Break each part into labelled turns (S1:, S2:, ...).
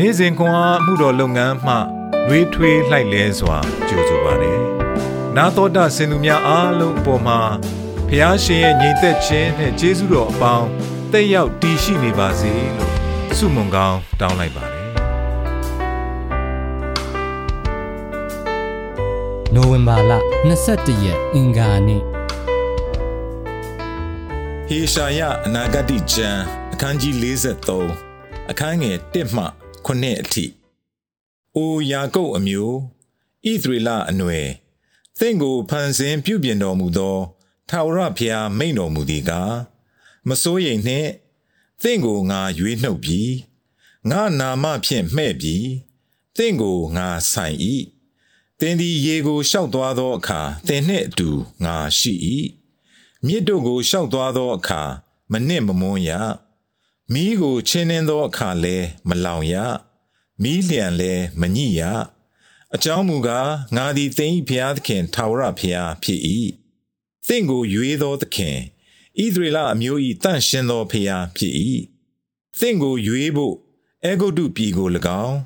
S1: နေ့စဉ်ခွန်အားမှုတော်လုပ်ငန်းမှနှွေးထွေးလှိုက်လဲစွာကြိုဆိုပါတယ်။နာတော်တာစင်သူများအားလုံးအပေါ်မှာဖះရှင်ရဲ့ညီသက်ခြင်းနဲ့ကျေးဇူးတော်အပေါင်းတက်ရောက်တည်ရှိနေပါစေလို့ဆုမွန်ကောင်းတောင်းလိုက်ပါတယ်။
S2: နိုဝင်ဘာလ22ရက်အင်္ဂါနေ့
S1: ဟေရှာယအနာဂတိကျမ်းအခန်းကြီး43အခန်းငယ်1မှ 9အထိအိုယာကုပ်အမျိုးဣသရေလအနွယ်သင်ကိုဖန်ဆင်းပြုပြင်တော်မူသောထာဝရဘုရားမိန်တော်မူသည်ကားမစိုးရိမ်နှင့်သင်ကိုငါရွေးနှုတ်ပြီးငါနာမဖြင့်မှဲ့ပြီးသင်ကိုငါဆိုင်၏သင်သည်ရေကိုရှောက်သွားသောအခါသင်နှင့်အတူငါရှိ၏မြစ်တို့ကိုရှောက်သွားသောအခါမနစ်မမွန်းရ မီးကိုချင်းနှင်းသောအခါလဲမလောင်ရမီးလျံလဲမညိရအကြောင်းမူကားငါသည်သင်၏ဘုရားသခင်ထာဝရဘုရားဖြစ်၏သင်ကိုရွေးသောသခင်ဣသရေလအမျိုး၏တန့်ရှင်းသောဘုရားဖြစ်၏သင်ကိုရွေးဖို့အေဂုတုပြည်ကို၎င်း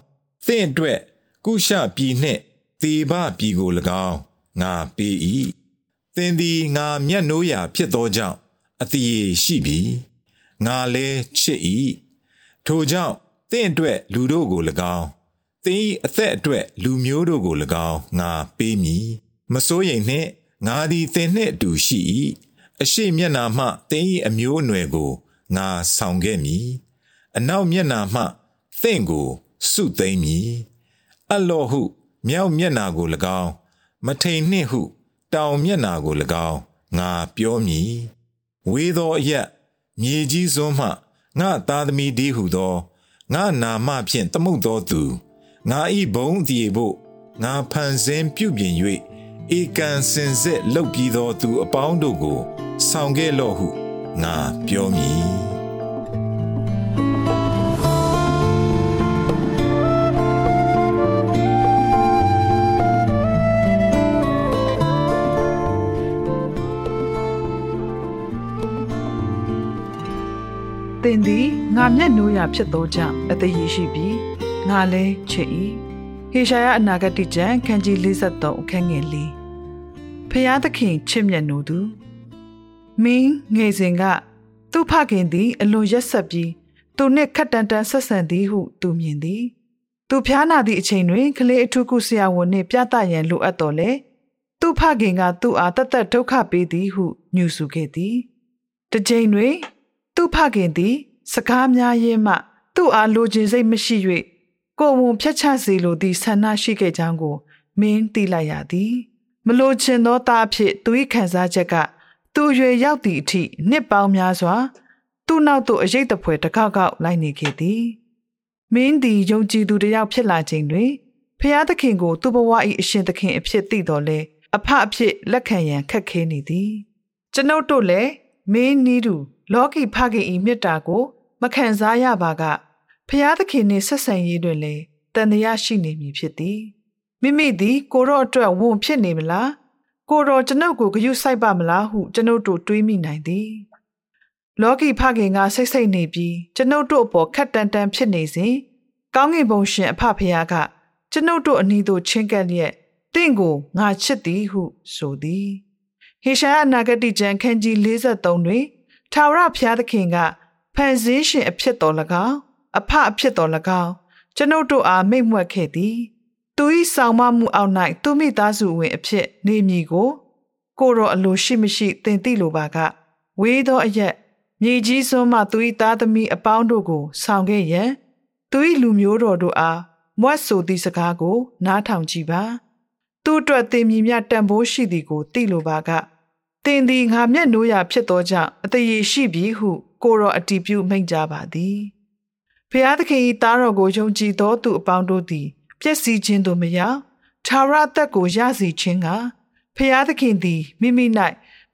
S1: သင်အတွက်ကုရှပြည်နှင့်သေဘပြည်ကို၎င်းငါပေး၏သင်သည်ငါမျက်နှိုးရာဖြစ်သောကြောင့်အတိရှိပြီ ငါလဲချစ်၏ထိုကြောင့်သင်အတွက်လူတို့ကို၎င်းသင်၏အသက်အတွက်လူမျိုးတို့ကို၎င်းငါပေးမည်မစိုးရိမ်နှင့်ငါသည်သင်နှင့်အတူရှိ၏အရှိမျက်နာမှသင်၏အမျိုးအနွယ်ကိုငါဆောင်ခဲ့မည်အနောက်မျက်နာမှသင်ကိုစုသိမ့်မည်အလောဟုမြောက်မျက်နာကို၎င်းမထိန်နှင့်ဟု တောင်မျက်နာကို၎င်းငါပြောမည်ဝေသောအရက် မြေကြီးစွန်းမှငါသားသမီးဒီဟုသောငါနာမဖြင့်တမှုသောသူငါဤဘုံတည်ဖို့ငါဖန်ဆင်းပြုပြင်၍ဧကန်စင်စစ်လှုပ်ပြီးသောသူအပေါင်းတို့ကို ဆောင်ခဲ့လော့ဟုငါပြောမည်
S3: င်သည်ငါမျက်နှိုးရာဖြစ်သောကြောင့်အသေးရရှိပြီးငါလည်းချစ်၏ဟေရှာယအနာဂတိကျမ်းခန်းကြီး53အခန်းငယ်၄ဖျားသခင်ချစ်မြတ်နိုးသူမင်းငယ်စဉ်ကသူ့ဖခင်သည်အလွန်ရက်ဆက်ပြီးသူနှင့်ခက်တန်တန်ဆက်ဆံသည်ဟုသူမြင်သည်သူဖျားနာသည့်အချိန်တွင်ကလေးအထုကုဆရာဝန်နှင့်ပြသရန်လိုအပ်တော်လေသူ့ဖခင်ကသူ့အားတသက်ဒုက္ခပေးသည်ဟုညှူဆူခဲ့သည်တစ်ချိန်တွင်သူ့ ဖခင်သည် စကားများရင်းမှ သူ့အားလိုချင်စိတ်မရှိ၍ကိုယ်ဝန်ဖြတ်ချစေလိုသည့်ဆန္ဒရှိခဲ့ကြောင်းကို မင်းသိလိုက်ရသည်မလိုချင်သောသားအဖြစ်သူ၏ခံစားချက်က သူရွယ်ရောက်သည့်အထိနှစ်ပေါင်းများစွာ သူ့နောက်သို့အရေးတပွဲတကောက်ကောက်လိုက်နေခဲ့သည်မင်းသည်ယုံကြည်သူတစ်ယောက်ဖြစ်လာခြင်းတွင်ဖျားသခင်ကိုသူ့ဘဝ၏အရှင်သခင်အဖြစ်သိတော်လဲအဖအဖြစ်လက်ခံရန်ခက်ခဲနေသည်ကျွန်ုပ်တို့လည်းမင်းနီးသူ လောကီဖခင်ဤမေတ္တာကို မခံစားရပါကဖျားသခင်နှင့်ဆက်ဆံရေးတွင်လည်းတန်တရားရှိနေမည်ဖြစ်သည်မိမိသည် ကိုရော့အတွက်ဝန်ဖြစ်နေမလားကိုရောကျွန်ုပ်ကိုဂရုစိုက်ပါမလားဟုကျွန်ုပ်တို့တွေးမိနိုင်သည်လောကီဖခင်ကစိတ်စိတ်နေပြီးကျွန်ုပ်တို့အပေါ်ခက်တန်တန်ဖြစ်နေစဉ်ကောင်းကင်ဘုံရှင်အဖဖခင်ကကျွန်ုပ်တို့အနီးသို့ချင်းကပ်လျက်တင့်ကိုငါချစ်သည်ဟုဆိုသည်ဟေရှာယနာဂတိကျမ်းခန်းကြီး53တွင် ထာဝရဘုရားသခင်ကဖန်ဆင်းရှင်အဖြစ်တော်၎င်းအဖအဖြစ်တော်၎င်းကျွန်ုပ်တို့အားမိတ်မွက်ခဲ့သည်သူ၏ဆောင်မမှုအောက်၌သူမိသားစုဝင်အဖြစ်နေမည်ကို ကိုရောအလိုရှိမရှိသင်သိလိုပါက ဝေးသောအရက်မြေကြီးစွန်းမှသူ၏သားသမီးအပေါင်းတို့ကို ဆောင်ခဲ့ရန်သူ၏လူမျိုးတော်တို့အားမွတ်ဆိုသည့်စကားကို နားထောင်ကြည့်ပါ သူ့အတွက်သင်မြည်မြတန်ဖိုးရှိသည်ကိုသိလိုပါက သင်သည်ငါမျက်နှိုးရာဖြစ်သောကြောင့်အတရေရှိပြီဟု ကိုရောအတီးပြုမိန့်ကြပါသည်ဖျားသခင်၏သားတော်ကိုယုံကြည်သောသူအပေါင်းတို့သည်ပျက်စီးခြင်းသို့မရောက်ထာဝရအသက်ကိုရစီခြင်းကဖျားသခင်သည်မိမိ၌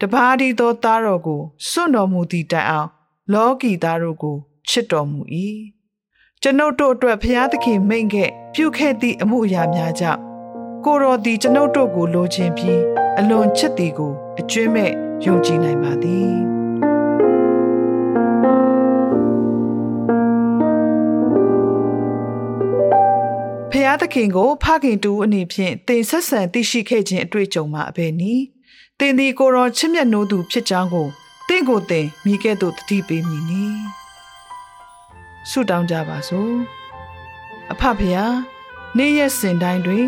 S3: တပါးဒီသောသားတော်ကိုစွန့်တော်မူသည့်တိုင်အောင်လောကီသားတို့ကိုချစ်တော်မူ၏ကျွန်ုပ်တို့အတွက်ဖျားသခင်မိန့်ခဲ့ပြုခဲ့သည့်အမှုအရာများကြောင့်ကိုတော်သည်ကျွန်ုပ်တို့ကိုလိုချင်ပြီးအလွန်ချစ်သည်ကို အကျွမ်းမဲ့ယုံကြည်နိုင်ပါသည်ះသခင်ကိုဖခင်တူအနေဖြင့်တင်ဆက်ဆံသိရှိခဲ့ခြင်းအတွေ့အကြုံမှာအဘယ်နည်းတင်ဒီကိုရောချစ်မြတ်နိုးသူဖြစ်ကြောင်းကိုတင့်ကိုတင်မိခဲ့သို့တတိပေးမည်နီဆုတောင်းကြပါစို့အဖဖျားနေ့ရက်စဉ်တိုင်းတွင်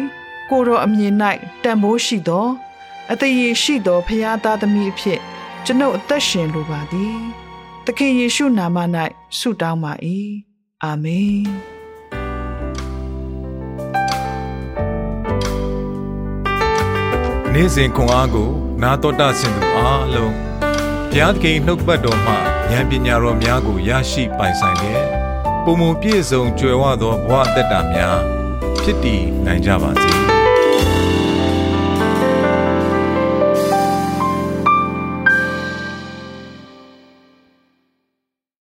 S3: ကိုရောအမြင်၌တန်ဖိုးရှိသော အသေးရရှိသောဖျားသားသမီးအဖြစ်ကျွန်ုပ်အသက်ရှင်လိုပါသည်သခင်ယေရှုနာမ၌ဆုတောင်းပါ၏အာမင်
S1: နေ့စဉ်ခွန်အားကို နာတော်တာဆင်သူအားလုံးဘုရားသခင်နှုတ်ပတ်တော်မှဉာဏ်ပညာတော်များကိုရရှိပိုင်ဆိုင်လျက်ပုံမပြည့်စုံကြွယ်ဝသောဘဝအတ္တများဖြစ်တည်နိုင်ကြပါစေ